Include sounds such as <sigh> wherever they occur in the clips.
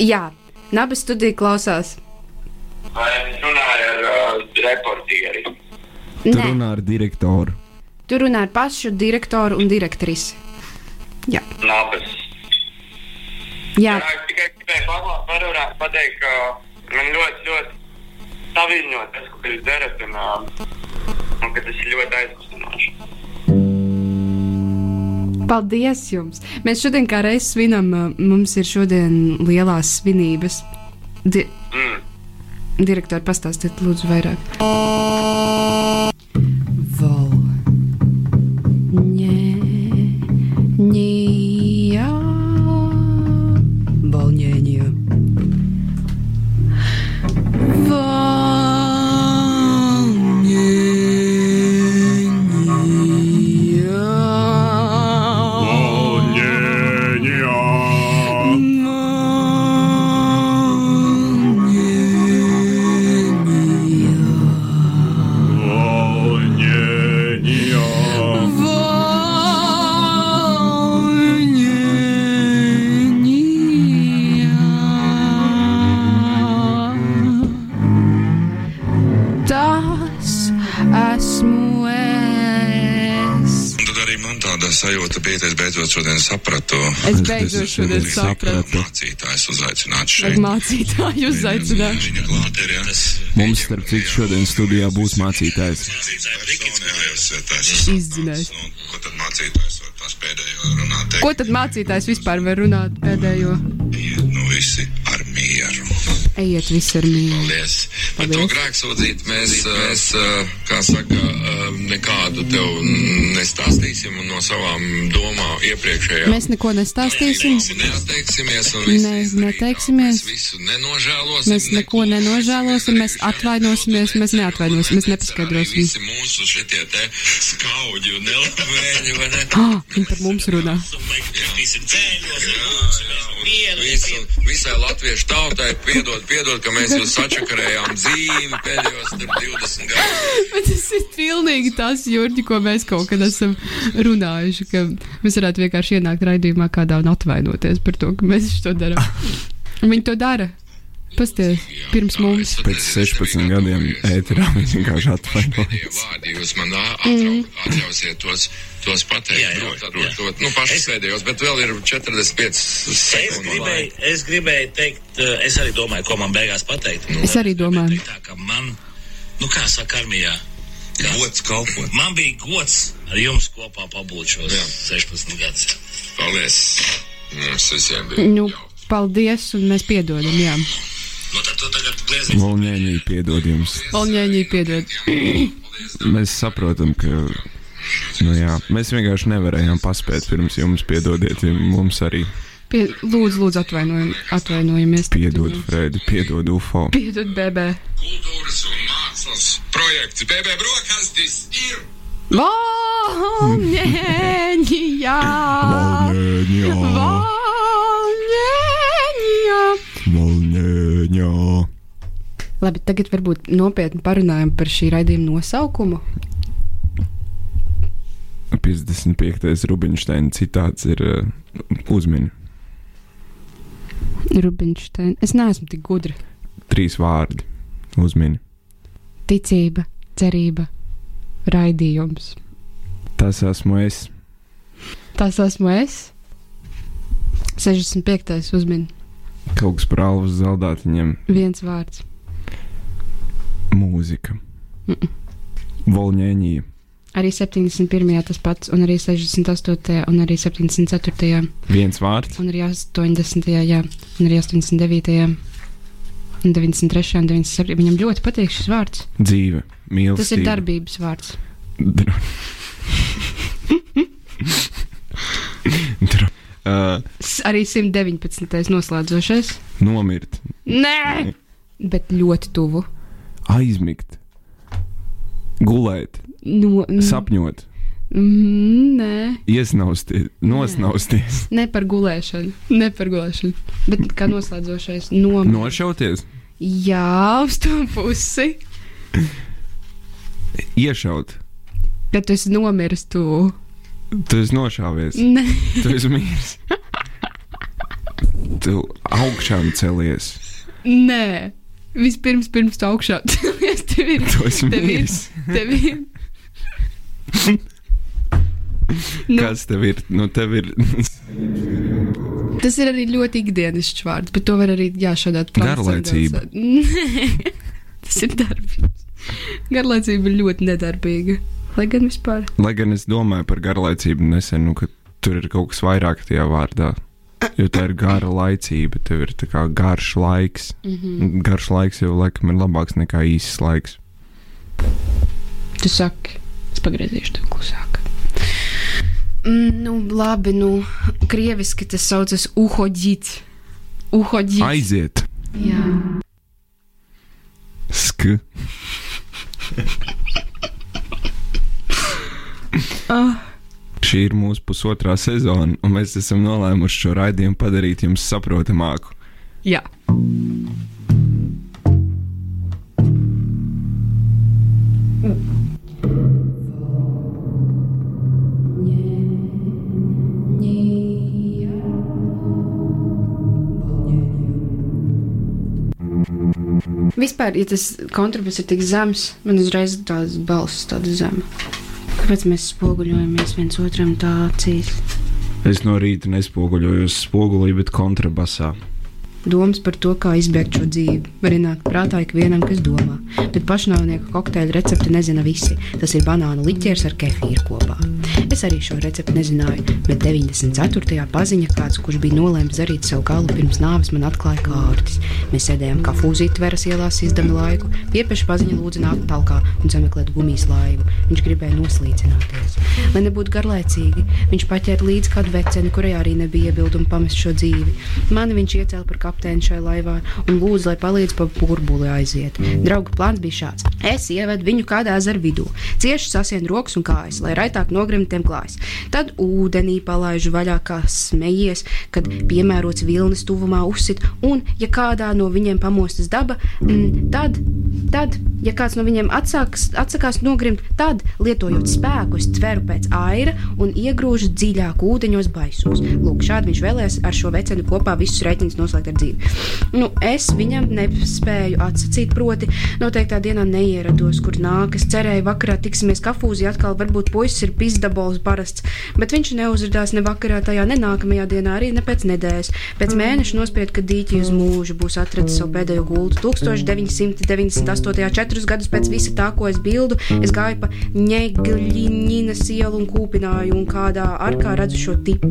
Jā, Naba studija klausās. Vai viņš runāja ar uh, reportieri? Nē, runā ar direktoru. tu runā ar pašu direktoru un direktrisi. Jā, Nabas. jā. Jā, es tikai gribēju pateikt, ka man ļoti, ļoti saviņot tas, ko jūs darat, un, uh, un ka tas ir ļoti aizkustinoši. Paldies jums! Mēs šodien kā reizes svinam, mums ir šodien lielās svinības. Di Mm. Direktori, pastāstiet, lūdzu, vairāk. Beidzot šodien sapratu. Es beidzot šodien sapratu. Mācītājs uzaicināt šeit. mācītāju uzaicināt. Viņa klāt ir, jā. Mums, starp citu, šodien studijā būs mācītājs. Izdzinējs. Nu, Ko tad mācītājs var tās pēdējo runāt? Ko tad mācītājs vispār var runāt pēdējo? Iet, Nu, visi ar mieru. Ejiet visi ar mīlu. Paldies. Bet to grēksūdzīt mēs, mēs, eh, kā saka, eh, nekādu tev nestāstīsim no savām domām iepriekšējām. Mēs neko nestāstīsim. Visi neatteiksimies un visi Ne, neteiksimies. Mēs visu nenožēlosim. Mēs neko nenožēlosim, mēs atvainosimies, mēs neatvainosim, mēs nepaskaidrosim. Visi mūsu šitie te skauģi un nelabvēļi, vai ne? Ah, <gasps> viņi par mums runā. Visu, visai latviešu tautai piedod, piedod, ka mēs jūs sačakarējām dzīvi pēdējos tur 20 gadus. Bet tas ir pilnīgi tas, Jurģi, ko mēs kaut kad esam runājuši, ka mēs varētu vienkārši ienākt raidījumā kādā un atvainoties par to, ka mēs to darām. Un viņi to dara. Pasties, pirms mums. Pēc 16 gadiem ēterā viņš <laughs> vienkārši atvainojas. jūs man ātrāk atļausiet tos, tos pateikt. Prot, prot, prot, nu, pašus pēdējos, bet vēl ir 45 Es sekundes. gribēju, es gribēju teikt, es arī domāju, ko man beigās pateikt. Nu, Es arī domāju. Tā kā man, nu kā saka armijā, kā, Gods kalpot. man bija gods ar jums kopā pabūt šos Jā. 16 gadus. Paldies. Mums visiem bija. Nu, paldies, un mēs piedodam, jā. Nu. Volņēņī piedod jums. Olņēņī piedod. Mēs saprotam, ka. Nu jā, mēs vienkārši nevarējām paspēt pirms jums piedodiet, mums arī Pie, lūdzu, lūdzu, atvainojam, atvainojamies. piedod Fredi, piedod UFO. Piedod, bebē. Kultūras un mākslas projekts BB Brokastis ir. Valņēņā! Volņēņā, Valņēņā! Labi, tagad varbūt nopietni parunājam par šī raidījuma nosaukumu. 55. Rubinsteina citāts ir uh, uzmini. Rubinšteina. Es neesmu tik gudra. Trīs vārdi uzmini. Ticība, cerība, raidījums. Tas esmu es. Tas esmu es. 65. uzmin. Kaut kas par alvas zeldātiņiem. Viens vārds. Mūzika. Volņēņī. Arī 71. tas pats, un arī 68. un arī 74. Viens vārds. un arī 80. jā, un arī 89. un 93. un 97. Viņam ļoti patīk šis vārds. Dzīve. Mīlestība. Tas ir darbības vārds. Dra... <laughs> Dra... Uh, arī 119. noslēdzošais. nomirt. Nē, bet ļoti tuvu. Aizmigt. Gulēt. No, n- Sapņot. Mm, nē, Iesnausties. Nosnausties. ne par gulēšanu. Ne par gulēšanu. Bet kā noslēdzošais no. Nošauties. Jā, uz to pusi. Iešaut. Kad tu esi nomiris, tu. Tu esi nošāvies. Nē, Tu esi miris. Tu augšām celies. Nē, vispirms, pirms tu augšā <laughs> celies, tev ir. Tu esi Tev ir. miris. Tev ir. <laughs> nu, Kas tev ir? Nu, tev ir <laughs> tas ir arī ļoti ikdienišķs vārds, bet to var arī jāšādāt Garlaicība. Nē, tas ir darbības. Garlaicība ir ļoti nedarbīga. Lai gan vispār. Lai gan es domāju par garlaicību nesen, nu, ka tur ir kaut kas vairāk tajā vārdā. Jo tā ir gara laicība, tev ir garš laiks. Mm. -hmm. Garš laiks jau laikam ir labāks nekā īsts laiks. Tu saki, es pagriezīšu to klusāk. Mm, nu, labi, nu, krieviski tas saucas uhodīt. Uhodīt. Aiziet! Jā. Sk! <laughs> Šī ir mūsu pusotrā sezona, un mēs esam nolēmuši šo raidījumu padarīt jums saprotamāku. jā. Vispār, ja tas kontrabass ir tik zems, man uzreiz tāds balss tāda zema. Kāpēc mēs spoguļojamies viens otram tā acīs? Es no rīta nespoguļojos spogulī, bet kontrabasā. Domas par to, kā izbēgt šo dzīvi, var ienākt prātā ikvienam, kas domā. Bet pašnāvnieku kokteļa recepti nezina visi. Tas ir banānu liķers ar kefīru kopā. Es arī šo recepti nezināju, bet 94. paziņa kāds, kurš bija nolēmis darīt savu galu pirms nāves, man atklāja kārtas. Mēs sēdējām kafūzīt veras ielās, izdami laiku. Piepeši paziņa lūdza nākt talkā un sameklēt gumijas laivu. Viņš gribēja noslīcināties. Lai nebūtu garlaicīgi, viņš paķēra līdzi kādu veceni, kurai arī nebija iebildumu pamest šo dzīvi. Mani viņš iecēla par kapteini šai laivā un lūdza, lai palīdz pa burbuli aiziet. Drauga plāns bija šāds. Es ievedu viņu kādā ezera vidū, cieši sasien rokas un kājas, lai raitāk nogrimtiem klājas. Tad ūdenī palaižu vaļā, kā smejies, kad piemērots vilnis tuvumā uzsit, un, ja kādā no viņiem pamostas daba, mm, tad, tad, ja kāds no viņiem atsāks, atsakās nogrimt, tad, lietojot spēku, es tveru pēc aira un iegrūžu dziļāk ūdeņos baisos. Lūk, šādi viņš vēlēs ar šo vecenu kopā visus reiķinus noslēgt ar dzīvi. Nu, es viņam nespēju atsacīt, proti, noteiktā dienā neierados, kur nāk. Es cerēju, vakarā tiksimies kafūzī, atkal varbūt puisis ir pizdabols parasts, bet viņš neuzrādās ne vakarā, tajā ne nākamajā dienā, arī ne pēc nedēļas. Pēc mēneša nospied, ka dīķi uz mūžu būs atradzis savu pēdējo gultu. 1998. četrus gadus pēc visa tā, ko es bildu, es gāju pa Ņegļiņinas ielu un kūpināju, un kādā arkā redzu šo tipu.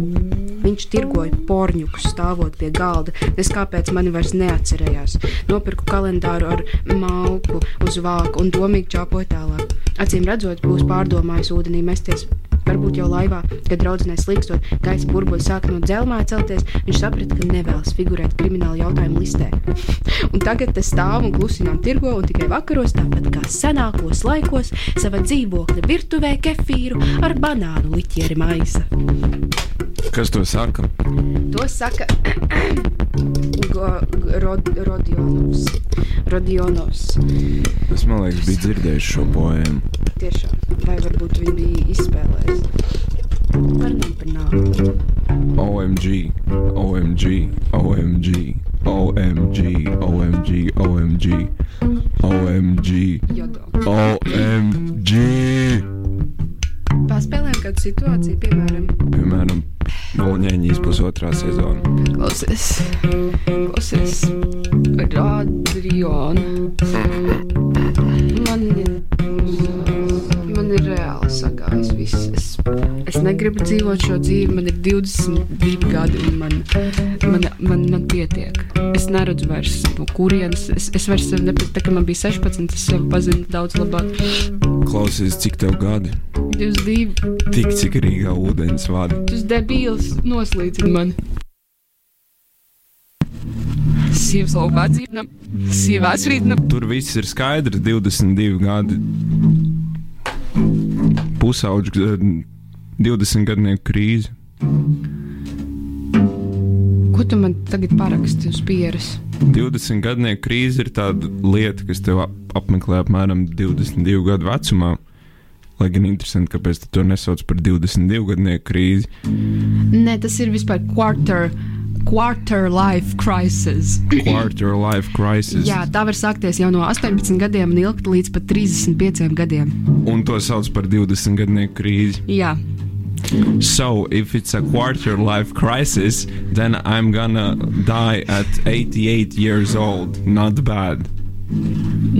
Viņš tirgoja porņukus, stāvot pie galda. Es kāpēc mani vairs neatcerējās. Nopirku kalendāru ar malku uz vāku un domīgi čāpoju tālāk. Acīm redzot, būs pārdomājis ūdenī mesties. Varbūt jau laivā, kad draudzenē slīkstot, gaisa burbuļi sāk no dzelmā celties, viņš saprata, ka nevēlas figurēt krimināla jautājuma listē. <laughs> un tagad te stāv un klusinām tirgo un tikai vakaros, tāpat kā senākos laikos, savā dzīvokļa virtuvē kefīru ar banānu liķieri maisa. Kas to saka? To saka <clears throat> rod, Rodionovs. Rodionovs. Es man liekas, biju dzirdējis šo poēmu. Tiešām. Vai varbūt viņi bija izspēlējuši? Parunājam par nākotni. OMG, OMG, OMG, OMG, OMG, OMG, OMG. OMG. Paspēlējam kādu situāciju, piemēram, Piemēram, Noņēņīs pusotrā sezona. klausies, klausies, Radriona. Man ir, man ir reāli sagājis viss. Es, es negribu dzīvot šo dzīvi, man ir 22 gadi un man, man, man, man pietiek. Es neredzu vairs no kurienes. Es, es vairs sev nepazinu, tā kā man bija 16, es sev pazinu daudz labāk. Klausies, cik tev gadi? 22, Tik cik Rīgā ūdens vada. tas debīls noslīcina mani. Sievas laukā dzīvna, sievās rītna. Tur viss ir skaidrs, 22 gadi. Pusauģis, eh, 20 gadnieku krīze. Ko tu man tagad paraksti uz pieres? 20 gadnieku krīze ir tāda lieta, kas tev ap- apmeklē apmēram 22 gadu vecumā. Lai gan interesanti, kāpēc to nesauc par 22 gadnieku krīzi. Nē, tas ir vispār quarter, quarter life crisis. Quarter life crisis. Jā, tā var sākties jau no 18 gadiem un ilgt līdz pat 35 gadiem. Un to sauc par 20 gadnieku krīzi. Jā, So, if it's a quarter life crisis, then I'm gonna die at 88 years old. Not bad.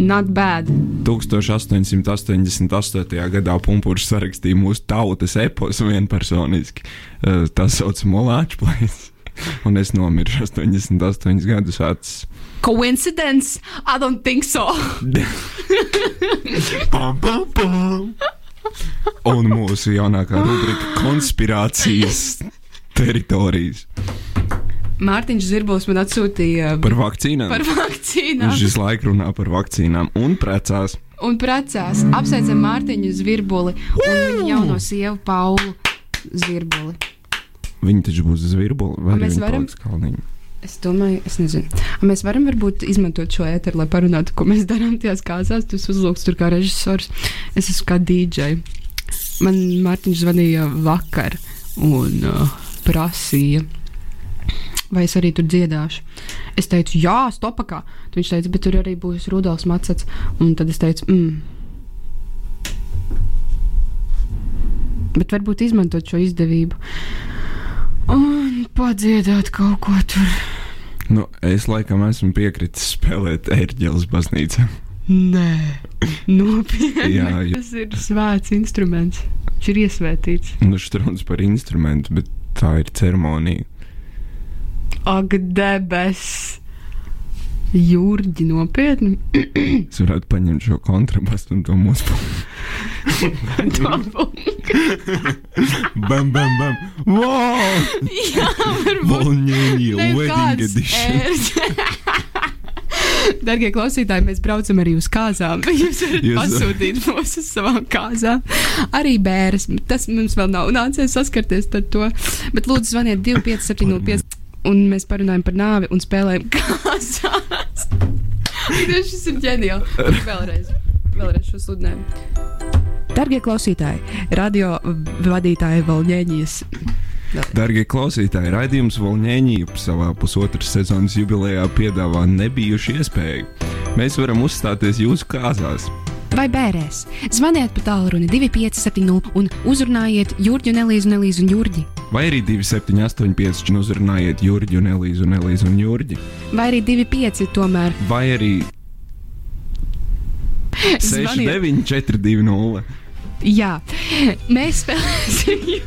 Not bad. 1888. gadā Punkūrs sarakstīja mūsu tautas eposu vienpersoniski. Eh, Tā saucamo Latvijas. <laughs> Un es nomiru 88 gadus vecs. Coincidence? I don't think so. <laughs> Pam, pam, pam. Un mūsu jaunākā rubrika - konspirācijas teritorijas Mārtiņš Zirbulis man atsūtīja par vakcīnām. par vakcīnām. Viņš visu laiku runā par vakcīnām un precās. Un precās. Apsveicam Mārtiņu Zvirbuli un viņa jauno sievu Paulu Zvirbuli. Viņi taču būs zvirbuli vai Un mēs varam- kalniņi. Es domāju, es nezinu. A Mēs varam varbūt izmantot šo ēteru, lai parunātu, ko mēs darām tajās kāzās. Tu esi uzlūgts tur kā režisors. Es esmu kā DJ. Man Mārtiņš zvanīja vakar un uh, prasīja. Vai es arī tur dziedāšu? Es teicu, jā, stopakā. Tad Viņš teica, bet tur arī būs Rudolfs Macets. Un tad es teicu, mm. Bet varbūt izmantot šo izdevību un padziedāt kaut ko tur. Nu, es laikam esmu piekritis spēlēt ērģeles baznīcā. Nē, nopietni. Jā, jā. Tas ir svēts instruments. Viņš ir iesvētīts. Nu, štrūns par instrumentu, bet tā ir ceremonija. Ak, debes! Jūrģi nopietni. Es varētu paņemt šo kontrabasu un to mūsu bam, bam, bam. Wow! Jā, varbūt. Volņēņi, wedding edition. Darbie klausītāji, mēs braucam arī uz kāzām. Jūs varat Jūs- pasūtīt mūs uz savām kāzām. Arī bērns. Tas mums vēl nav nācies saskarties ar to. Bet lūdzu, zvaniet <laughs> 2575. Un mēs parunājam par nāvi un spēlējam <laughs> kāzās. Tas ir ģeniāli. Vēlreiz, vēlreiz šo sludinājumu. Darbie klausītāji, radio vadītāji Valņēņijas. Darbie klausītāji, raidījums Volņēņība savā pusotras sezonas jubilejā piedāvā nebijušu iespēju. Mēs varam uzstāties jūsu kāzās. Vai bērēs. Zvaniet pa tālruni 2570 un uzrunājiet Jurģu, Nelīzu, Nelīzu un Jurģi. Vai arī 2785 un uzrunājiet Jurģu, un Elīzu, un Jurģi. Vai arī 25 tomēr. Vai arī <laughs> Zvaniet. 69420. Jā, mēs spēlēsim. <laughs>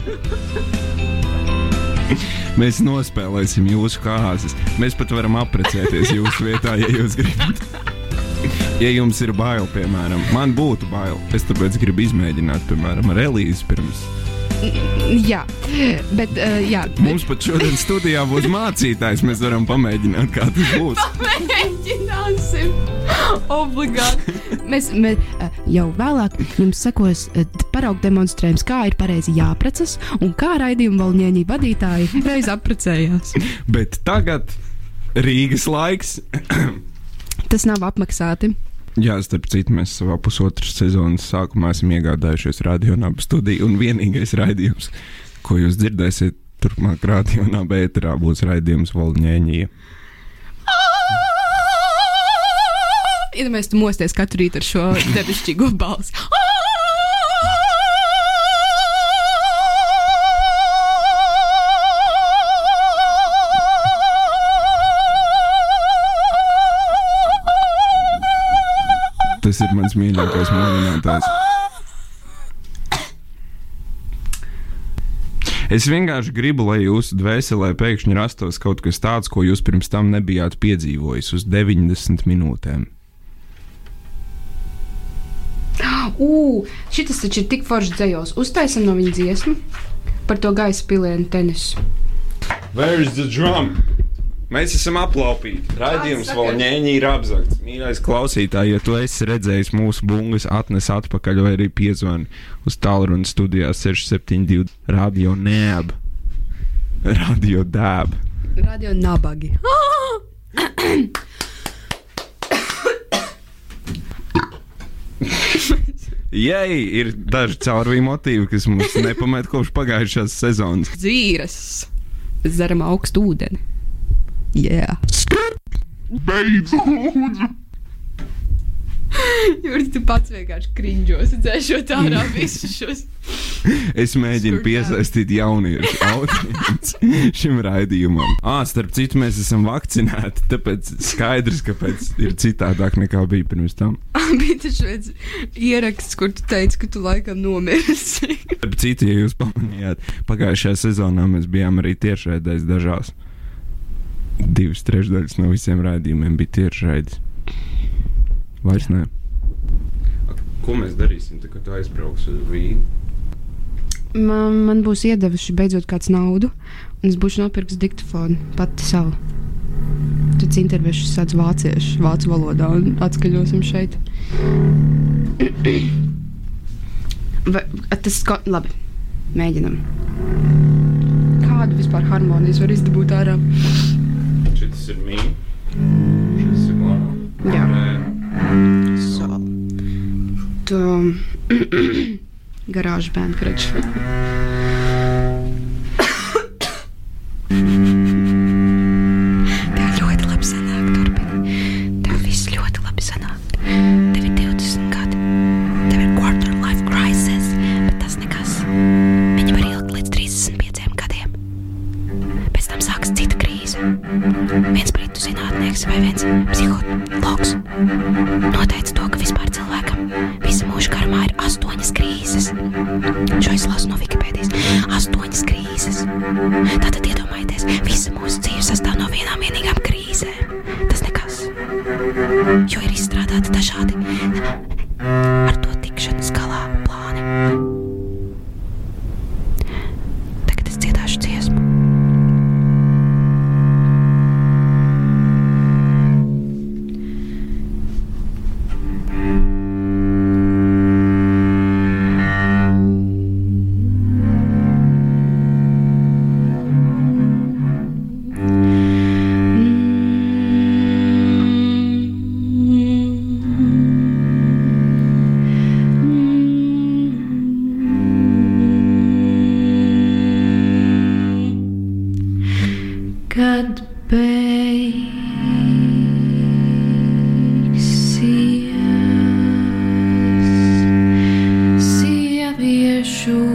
Mēs nospēlēsim jūsu kārtas. Mēs pat varam apprecēties jūsu vietā, ja jūs gribat. <laughs> Ja jums ir bail, piemēram, man būtu bail. Es tāpēc gribu izmēģināt, piemēram, ar Elīzi pirms. jā, bet uh, jā. Mums pat šodien studijā būs mācītājs. Mēs varam pamēģināt, kā tas būs. Mēģināsim! Obligāti! Mēs, mēs uh, jau vēlāk jums sekos uh, paraugu demonstrējums, kā ir pareizi jāprecas un kā raidījuma valņēņi vadītāji reiz apprecējās. Bet tagad Rīgas laiks. Tas nav apmaksāti. Jā, starp citu, mēs savā pusotras sezonas sākumā esam iegādājušies radionābu studiju. Un vienīgais raidījums, ko jūs dzirdēsiet turpmāk radionābā ēterā, būs raidījums Volņēņija. Iedomājieties, tu mosties katru rītu ar šo debesšķīgo balsi. Tas ir mans mīļākais modinātājs. Es vienkārši gribu, lai jūsu dvēselē pēkšņi rastos kaut kas tāds, ko jūs pirms tam nebijāt piedzīvojis uz 90 minūtēm. Ugh, šis taču ir tik foršs dzējos. Uztaisam no viņa dziesmu par to gaisa pilienu tenisu. Where is the drum? Mēs esam aplaupīti. Sakars? ņēņķi ir apzakts. Mīļais klausītāj, ja tu esi redzējis mūsu bungas, atnes atpakaļ vai arī piezvani uz tālruni studijā 672 Radio Nēb. Radio Dēb. Radio nabagi. Jei, ir daži caurvīju motīvi, kas mums nepamet kopš pagājušās sezonas. Dzīves. Dzeram augstu ūdeni. Jā. Beidz, lūdzu! Jūri, tu pats vienkārši kriņģos, dzēšot ārā visus šos. Es mēģinu Skurdā. piesaistīt jauniešu audienci šim raidījumam. Ah, starp citu, mēs esam vakcinēti, tāpēc skaidrs, kāpēc ir citādāk nekā bija pirms tam. Bija tas viens ieraksts, kur tu teici, ka tu laikam nomirsi. Starp citu, ja jūs pamanījāt, pagājušajā sezonā mēs bijām arī tiešraidēs dažās. Divas trešdaļas no visiem raidījumiem bija tiešraides. Vairs ne. Ko mēs darīsim, tad, kad tu aizbrauks uz Vīnu? Man, man būs iedevuši beidzot kāds naudu, un es būšu nopirkusi diktafonu pati savu. Tad interviešu sāc vāciešu, vācu valodā un atskaņosim šeit. Vai, tas ko, labi, mēģinam. Kādu vispār harmonijas var izdabūt ārā? Šis ir mīļš. Šis ir glābs. Jā. So. Tu garāžu bērnu kreču. Tev ļoti labi sanāk, turpini. Tev viss ļoti labi sanāk. Tev ir 20 gadi. Tev ir quarter life crisis, bet tas nekas. Viņa var ilgt līdz 35 gadiem. Pēc tam sākas cita. Viens britu zinātnieks vai viens psihologs noteica to, ka vispār cilvēkam visa mūža garumā ir astoņas krīzes. Šo es lasu no Wikipēdijas. Astoņas krīzes. Tātad iedomājieties, visa mūsu dzīve sastāv no vienām vienīgām krīzēm. Tas nekas. Jo jour.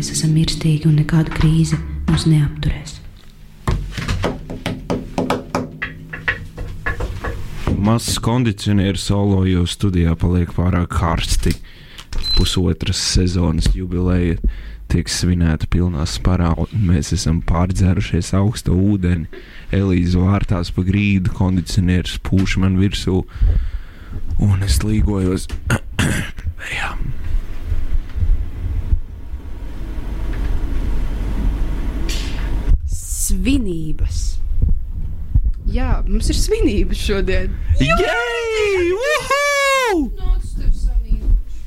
Mēs esam mirstīgi un nekāda krīze mūs neapturēs. Mazs kondicionieris solo jau studijā paliek pārāk karsti. Pusotras sezonas jubileja tiek svinēta pilnā sparā, un mēs esam pārdzērušies augstu ūdeni. Elīze vārtās pa grīdu, kondicionieris pūš man virsū, un es līgojos. <coughs> Jā. Svinības. Jā, mums ir svinības šodien. Uhu!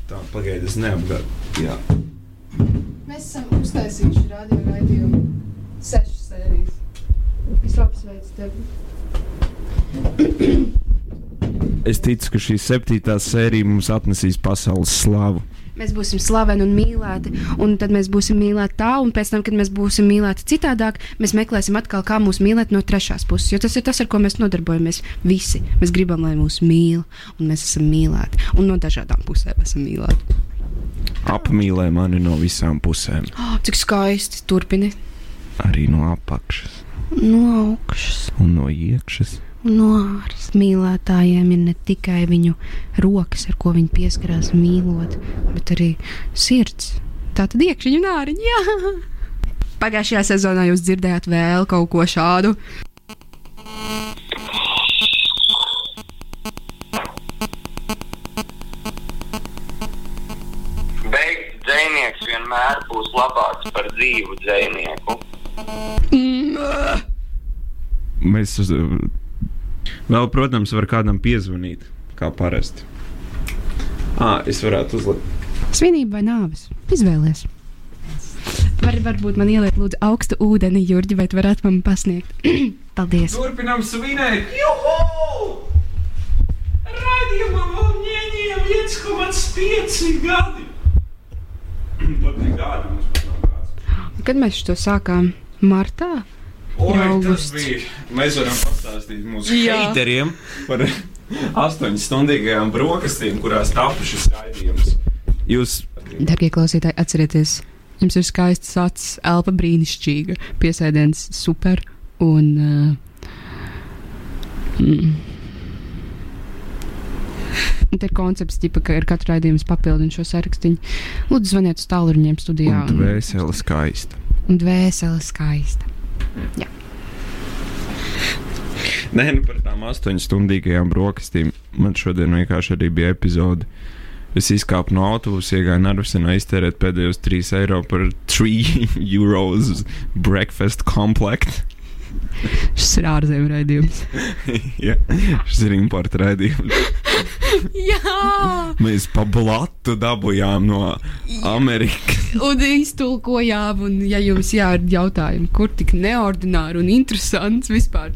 Tā, pagaidi, es neapgāju. Jā. Mēs esam uztaisījuši radio raidījumu sešas sērijas. Es apsveicu tevi. Es ticu, ka šī septītā sērija mums atnesīs pasaules slavu. Mēs būsim slaveni un mīlēti, un tad mēs būsim mīlēti tā, un pēc tam, kad mēs būsim mīlēti citādāk, mēs meklēsim atkal, kā mūs mīlēt no trešās puses. Jo tas ir tas, ar ko mēs nodarbojamies visi. Mēs gribam, lai mūs mīl, un mēs esam mīlēti, un no dažādām pusēm esam mīlēti. Apmīlē mani no visām pusēm, Oh, cik skaisti! Turpini arī no apakšas no augšas. un no iekšas. No āras mīlētājiem ir ne tikai viņu rokas, ar ko viņi pieskarās mīlot, bet arī sirds. Tā tad iekšķiņa un āriņa. Jā. Pagājušajā sezonā jūs dzirdējāt vēl kaut ko šādu. Beigts dzinieks vienmēr būs labāks par dzīvu dzinieku. Mēs uz, Vēl, protams, var kādam piezvanīt, kā parasti. À, es varētu uzlikt. Svinība vai nāves? Izvēlēties. Var, varbūt man ieliet lūdzu augstu ūdeni, Jurgi, vai varētu man pasniegt? <clears throat> Paldies! Turpinam svinēt! Juhu! Radījumam vēl ņēmējam 1,5 gadi! <clears throat> Pat ne gadi mums pat nav kāds. Kad mēs to sākām? Martā? Oi, tas bija. Mēs varam pastāstīt mūsu Jā. haiteriem par astoņu stundīgajām brokastīm, kurās tapu šis raidījums. Jūs Darbie klausītāji, atcerieties, jums ir skaists acis, elpa brīnišķīga, piesēdiens super un. Uh, mm. Un Te ir koncepts, ģipa, ka ir katru raidījumu papildina šo sarakstu. Lūdzu, zvaniet uz tālruņiem studijā. un dvēseli skaista. un dvēsele skaista. Nē, nu par tām astoņu stundīgajām brokastīm man šodien vienkārši arī bija epizode. Es izkāpu no autobusa, iegāju Narvisenā, iztērēt pēdējos 3 eiro par 3 <laughs> euros breakfast komplektu. <laughs> Šis ir ārzemju raidījums. <laughs> ja, šis ir importa raidījums. <laughs> Jā, Mēs pa blatu dabūjām no Amerikas. un iztulkojām, un, ja jums jā, ir jautājumi, kur tik neordināri un interesants vispār,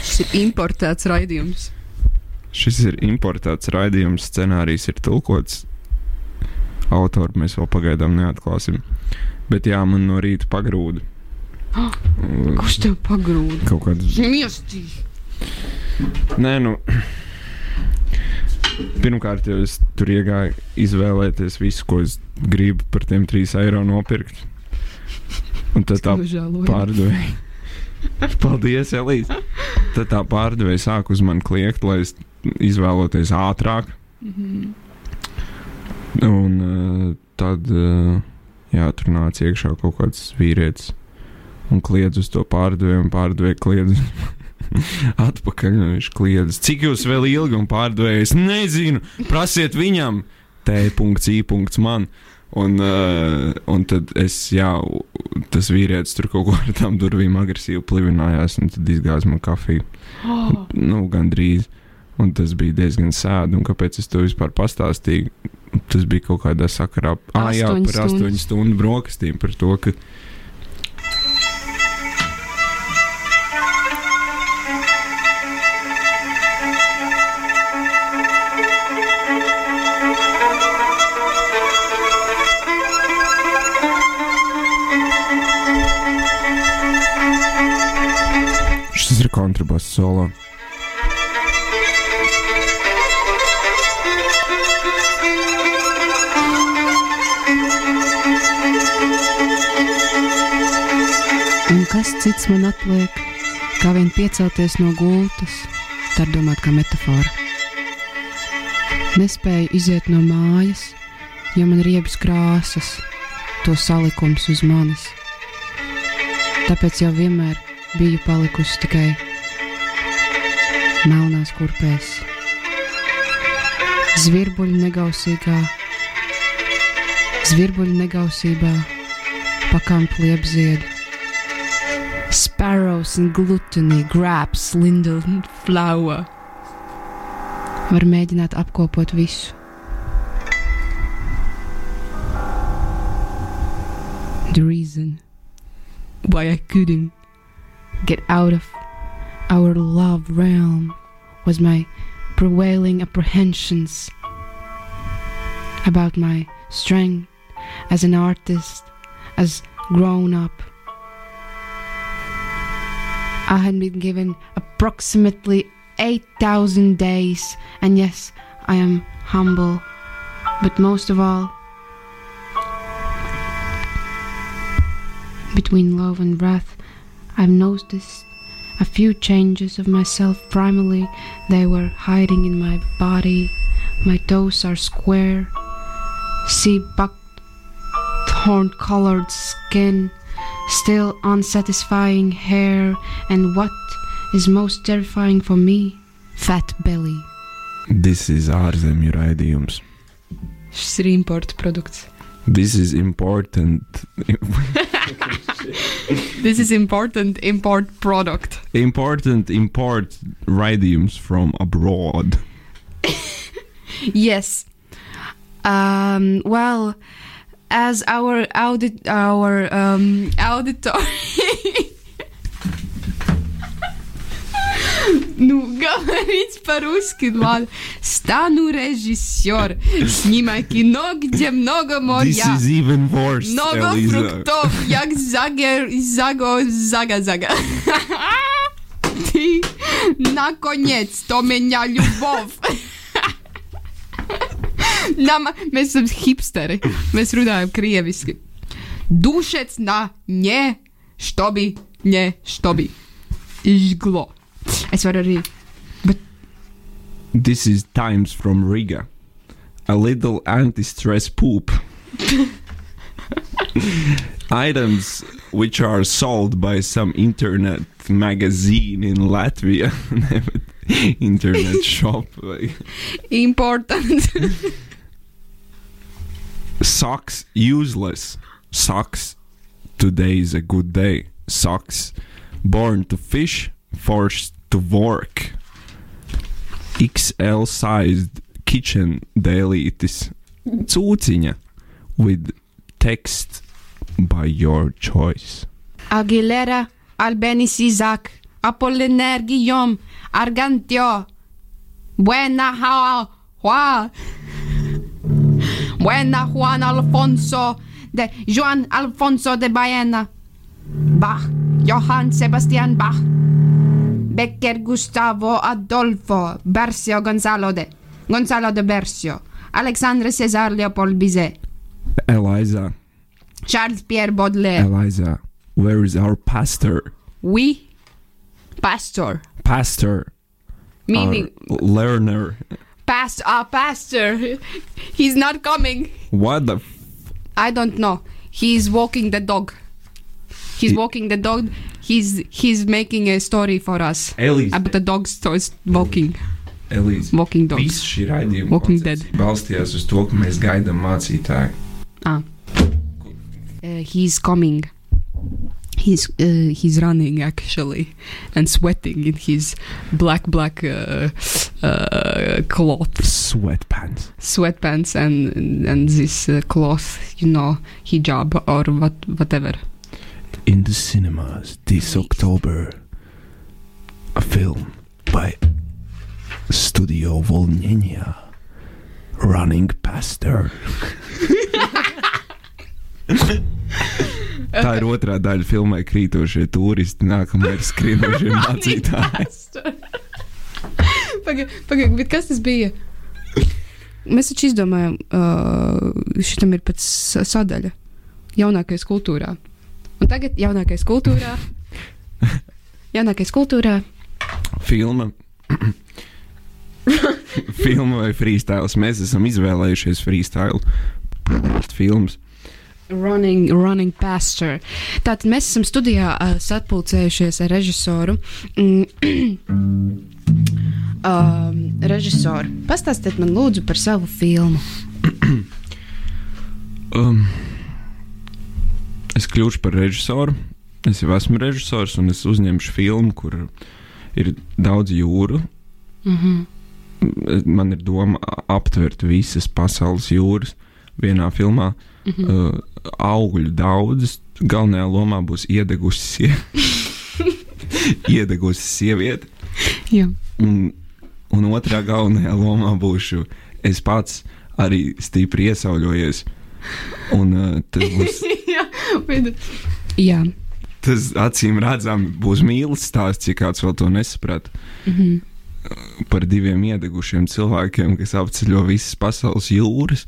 šis ir importēts raidījums. Šis ir importēts raidījums, scenārijs ir tulkots. Autoru mēs vēl pagaidām neatklāsim. Bet jā, man no rīta pagrūda. <gasps> Kurš tev pagrūda? Kaut kāds. Miestīs! Nē, nu. Pirmkārt, jau es tur iegāju izvēlēties visu, ko es gribu par tiem 3 eiro nopirkt. Un tad tā pārdevēja. <laughs> Paldies, Elīze. Tad tā pārdevēja sāk uz mani kliegt, lai es izvēloties ātrāk. Un uh, tad, uh, jā, tur nāca iekšā kaut kāds vīrietis un kliedz uz to pārdevēju, un pārdevēja kliedz. <laughs> Atpakaļ un viņš kliedz. Cik jūs vēl ilgi un pārdevēja? Es nezinu, prasiet viņam, T.I. man. Un, uh, un tad es, jā, tas vīrietis tur kaut ko ar tām durvīm agresīvi plivinājās, un tad izgāza man kafiju. Oh, Nu, gandrīz. Un tas bija diezgan sēdi. Un kāpēc es to vispār pastāstīju? Tas bija kaut kādā sakarā. Ah, jā, par astoņu stundu brokastīm. Par to, ka kontrabass solo. Un kas cits man atliek, kā vien piecelties no gultas, tā domāt kā metāfora. Nespēju iziet no mājas, jo man riebas krāsas, to salikums uz manis. Tāpēc jau vienmēr biju palikusi tikai melnās kurpēs. Zvirbuļu negausīgā, zvirbuļu negausībā, pakām pliepziedu. Sparrows and gluttony grabs lindel flower. Var mēģināt apkopot visu. The reason why I couldn't get out of our love realm was my prevailing apprehensions about my strength as an artist, as grown up. I had been given approximately 8,000 days, and yes, I am humble, but most of all, between love and wrath, I've noticed a few changes of myself. Primarily, they were hiding in my body. My toes are square, sea buckhorn colored skin, still unsatisfying hair, and what is most terrifying for me, fat belly. This is ārzemju raidījums. Šis ir importa produkts. This is important. <laughs> <laughs> This is important import product. important import radiums from abroad. <laughs> Yes. Um, well, as our audit, our um, auditor. <laughs> Ну, говорить по-русски, ладно. Стану режиссер. Снимай кино, где много This моря. is even worse, Много Eliza. фруктов, як загер, заго, зага, зага. Ты, наконец-то, меня любовь. Нам, mēs esam hipsteri. Mēs runājam krieviski. Dušec na ne, štobi, ne, štobi. Žglo. Es varu arī. This is Times from Riga. A little anti stress poop. <laughs> Items which are sold by some internet magazine in Latvia. <laughs> internet <laughs> shop. Important. Socks useless. Socks. Today is a good day. Socks. Born to fish, forced to work. XL sized kitchen dailies. Cūciņa with text by your choice. Aguilera, Albenis Isaac, Apollinaire Guillaume, Argantio, Buena Hua, Buena Juan Alfonso, de Juan Alfonso de Baena, Bach, Johann Sebastian Bach, Becker Gustavo Adolfo, Bercio Gonzalo de, Gonzalo de Bercio, Alexandre César Leopold Bizet, Eliza, Charles Pierre Baudelaire, Eliza, where is our pastor? we, Pastor. Pastor, Meaning, our learner. past our pastor. <laughs> He's not coming. What the? F- I don't know. He's walking the dog. He's He- walking the dog. He's he's making a story for us Elīze. about the dog starts walking, Elīze. walking dogs. Viss šī raidījuma Walking koncepcija balstījās uz to, ka mēs gaidām mācītāju. Ah. Uh, he's coming. He's uh, he's running actually and sweating in his black black uh, uh, cloth Sweatpants. sweatpants and and this uh, cloth you know hijab or what whatever In the cinemas this October, a film by Studio Volnenia, Running Pastor. <laughs> Tā ir otrā daļa filmai Krītošie turisti, nākamais skrienošie mācītāji. Pagaid, pagaid, bet kas tas bija? Mēs taču izdomājām, uh, šitam ir sa- sadaļa. Jaunākais kultūrā. Un tagad jaunākais kultūrā. <laughs> Jaunākais kultūrā. Filma. <laughs> Filma vai freestyle. Mēs esam izvēlējušies freestyle filmas. Running, running pasture. Tātad mēs esam studijā uh, sapulcējušies ar režisoru. <clears throat> Um, režisoru, pastāstiet man lūdzu par savu filmu. <clears throat> Um, es kļūšu par režisoru. Es jau esmu režisors, un es uzņemšu filmu, kur ir daudz jūru. Mm -hmm. Man ir doma aptvert visas pasaules jūras vienā filmā. Mm -hmm. Uh, augļu daudzas. Galvenajā lomā būs iedegusi, sie... <laughs> iedegusi sieviete. Jā. Un, un otrā galvenajā lomā būšu es pats arī stipri iesauļojies Un uh, tas būs. Bet... Jā. Tas acīm redzami būs mīlestības stāsts, ja kāds vēl to nesaprata. Mm -hmm. Par diviem iedegušiem cilvēkiem, kas apceļo visas pasaules jūras.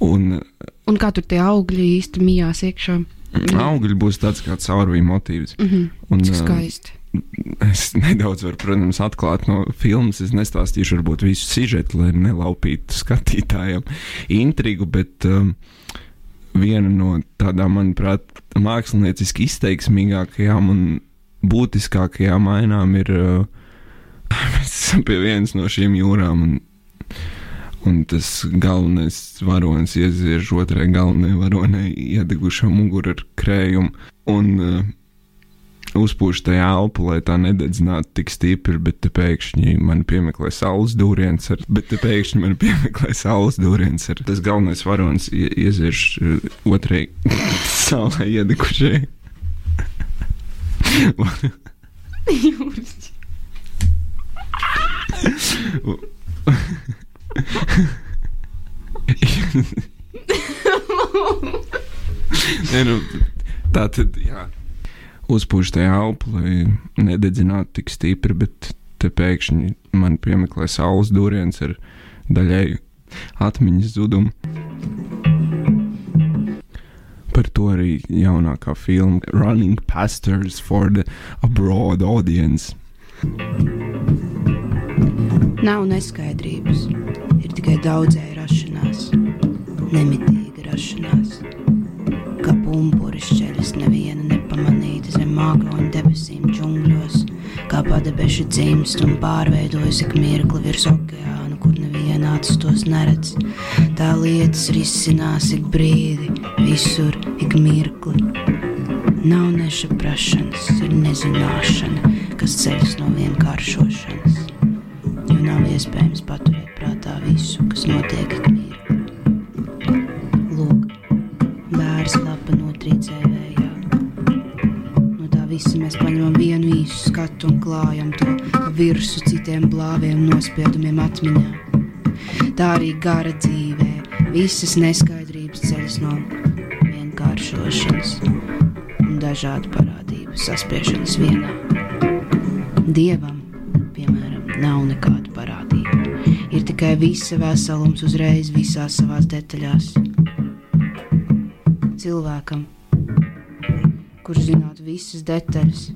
Un Un kā tur tie augļi īsti mijās iekšā? augļi būs tāds kā caurvīja motīvs. Mm -hmm. Un, Cik ā, skaisti. Es nedaudz varu, protams, atklāt no filmas. Es nestāstīšu varbūt visu sižetu, lai nelaupītu skatītājiem intrigu, bet um, viena no tādām, manuprāt, mākslinieciski izteiksmīgākajām un būtiskākajām ainām ir. Uh, <laughs> mēs esam pie vienas no šīm jūrām, un, un tas galvenais varonis ieziež otrai galvenajai varonei iedegušā mugurā ar krējumu. Un, uh, uzpūš tajā elpu, lai tā nededzinātu tik stipri, bet te pēkšņi man piemeklē saules dūriens, ar, bet te pēkšņi man piemeklē saules dūriens. Ar, tas galvenais varonis ie, ieziež uh, otrai <laughs> saulē iedekušai. <laughs> Nē, nu, tā tad, jā uzpūš tajā elpu, lai nededzinātu tik stipri, bet te pēkšņi man piemeklē saules dūriens ar daļēju atmiņas zudumu. Par to arī jaunākā filma Running Pastors for the Abroad Audience. Nav neskaidrības, ir tikai daudzēja rašanās, nemitīga rašanās. Kā pumpuris ceļas neviena nepamanīta zem mākoņu debesīm džungļos, kā padebeši dzimst un pārveidojas ik mirkli virs okeāna, kur neviena acis tos neredz. Tā lietas risinās ik brīdi, visur ik mirkli. Nav nesaprašanas, ir nezināšana, kas ceļas no vienkāršošanas. Jo nav iespējams paturēt prātā visu, kas notiek ik mirkli. Skatu un klājam to virsmu citiem blāviem nospiedumiem atmiņā. Tā arī gara dzīvē, visas neskaidrības ceļas no vienkāršošanas un dažādu parādību saspiešanas vienā. Dievam, piemēram, nav nekādu parādību. Ir tikai visa veselums uzreiz visās savās detaļās cilvēkam, kurš zinātu visas detaļas.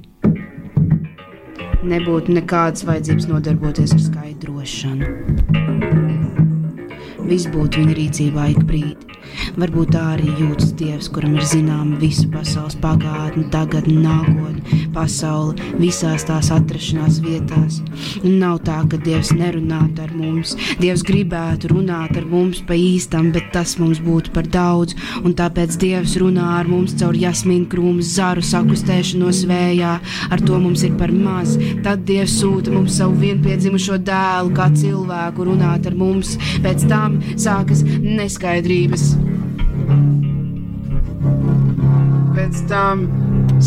Nebūtu nekādas vajadzības nodarboties ar skaidrošanu. Viss būtu viņa rīcībā ik brīdi. Varbūt tā arī jūtas Dievs, kuram ir zināma visa pasaules pagātne, tagadne, nākotne, pasaule, visās tās atrašanās vietās. Un nav tā, ka Dievs nerunātu ar mums. Dievs gribētu runāt ar mums pa īstam, bet tas mums būtu par daudz. Un tāpēc Dievs runā ar mums caur jasmīnu krūmu zaru sakustēšanos vējā. Ar to mums ir par maz. Tad Dievs sūta mums savu vienpiedzimušo dēlu, kā cilvēku runāt ar mums. Pēc tam sākas neskaidrības. Pēc tam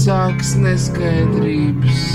sākas neskaidrības.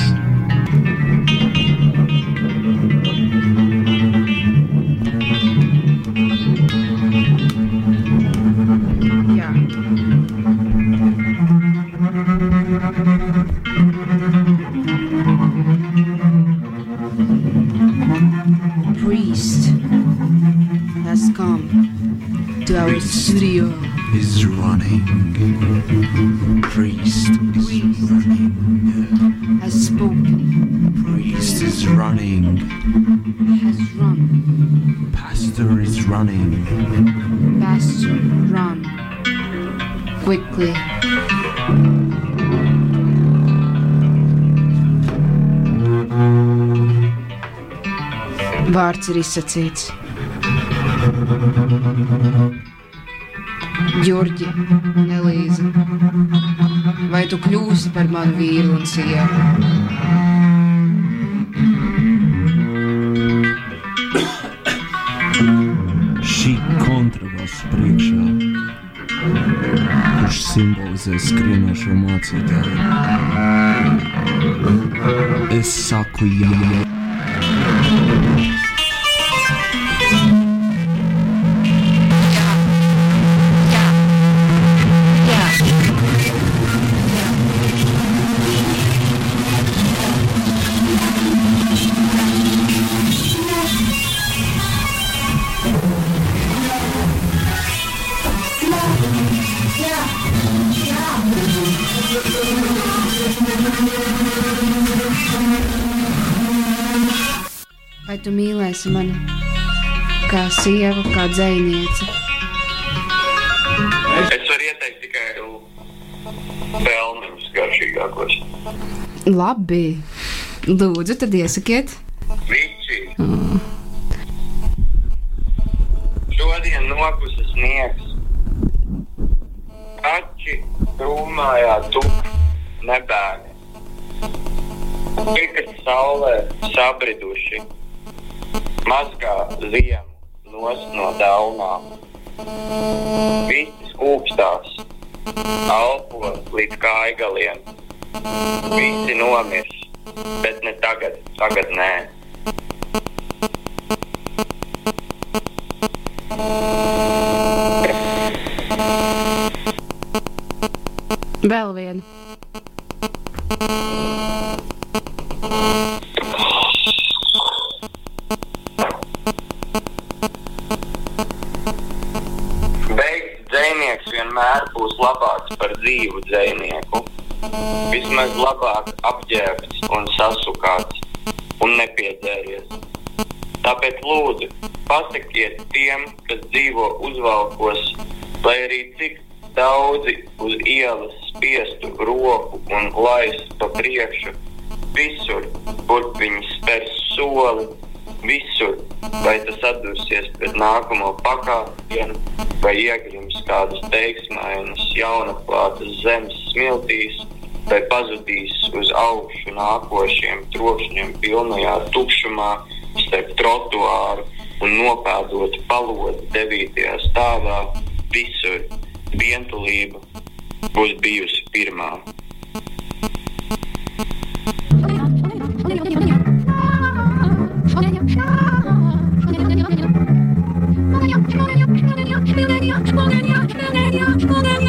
Quickly. Vārds ir izsacīts. Jurģi, Elīze, vai tu kļūsi par manu vīru un sievu? Simbolizē skrienošo mācītāju. Es saku, jā. Dzēnieci? Es varu ieteikt tikai pelniņus garšīgākos. Labi. Lūdzu, tad iesakiet. Vici. Šodien nokusa sniegs. Kaķi krūmājā tuk nebēni. Tikai saulē sabriduši. Mazgā ziemu nost no daunām. Visi skūpstās, alpo līdz kājgaliem. Visi nomirs, bet ne tagad, tagad nē. Vēl vienu. Būs labāks par dzīvu dzinieku. Vismaz labāk apģērbts un sasukāts un nepiedzēries. Tāpēc lūdzu, pasakiet tiem, kas dzīvo uzvalkos, lai arī cik daudzi uz ielas spiestu roku un laistu pa priekšu, visur, kur viņi spērs soli, visur, vai tas atdursies pret nākamo pakāpienu, vai iegrims kādas teiksmainas, jaunaklātas zemes smiltīs, vai pazudīs uz augšu nākošiem trokšņiem pilnajā tukšumā starp trotuāru un nopēdot palodi devītajā stāvā, visur vientulība būs bijusi pirmā. Thank you.